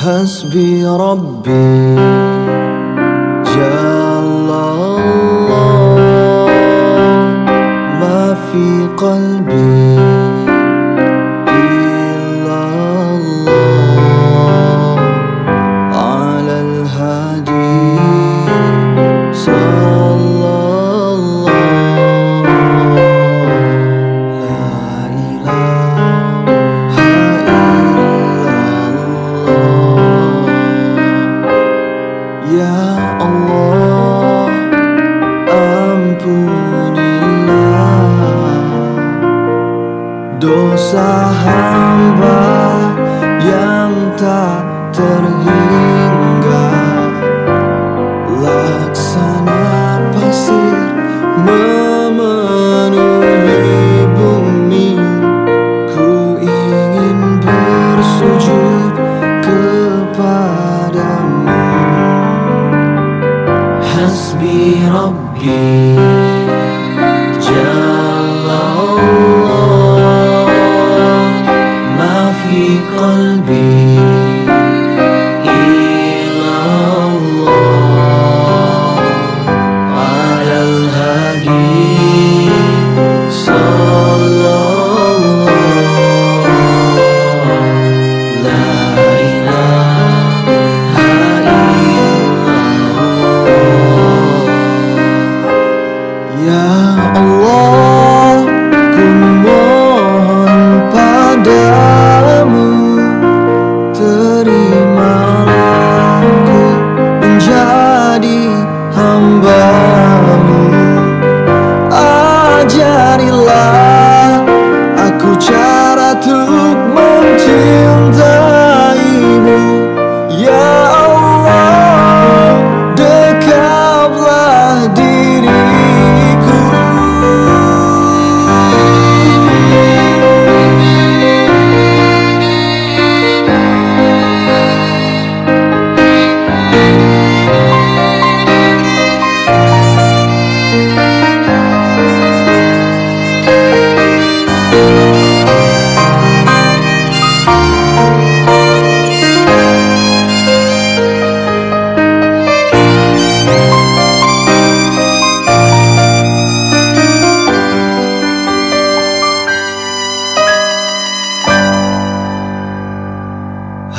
حسبي ربي. جل الله ما في قلبي. dosa hamba yang tak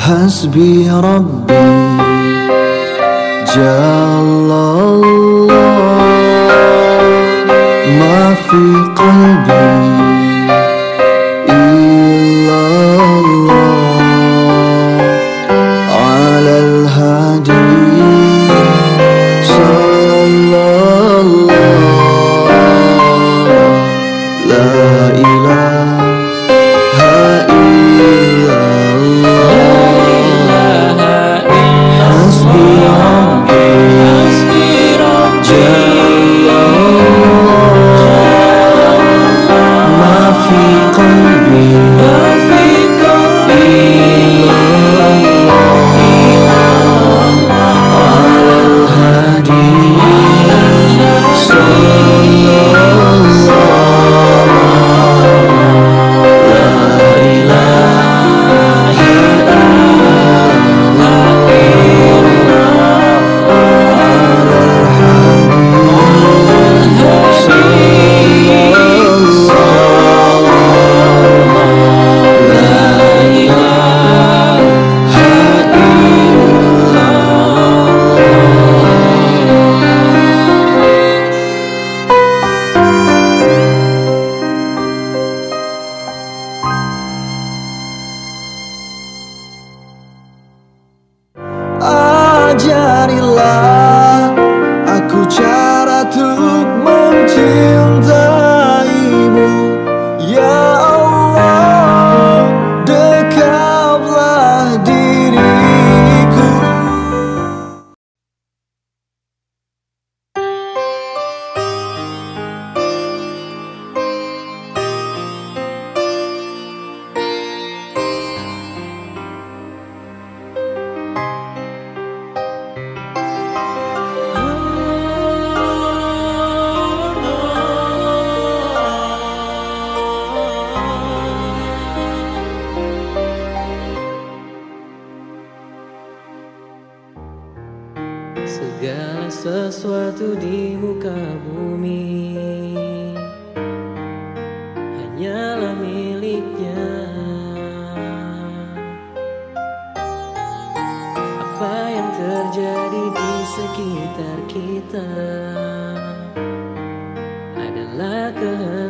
حسبي ربي جل الله ما في قلبي. segala sesuatu di muka bumi. I adalah lucky.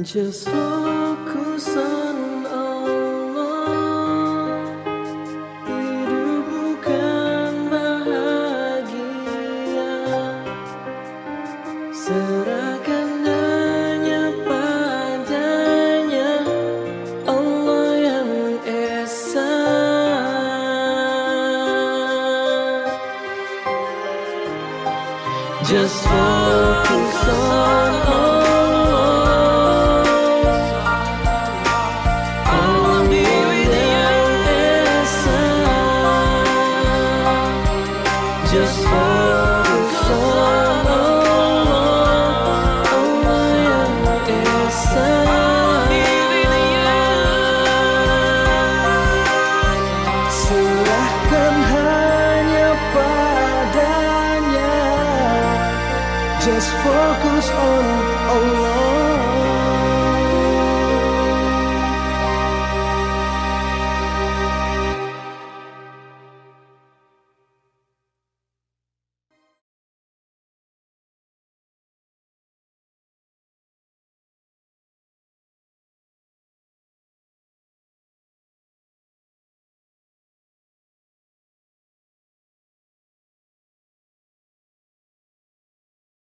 Just fokusan Allah. Hidup bukan bahagia. Serahkan hanya padanya. Allah yang Esa. Just fokusan focus on Allah.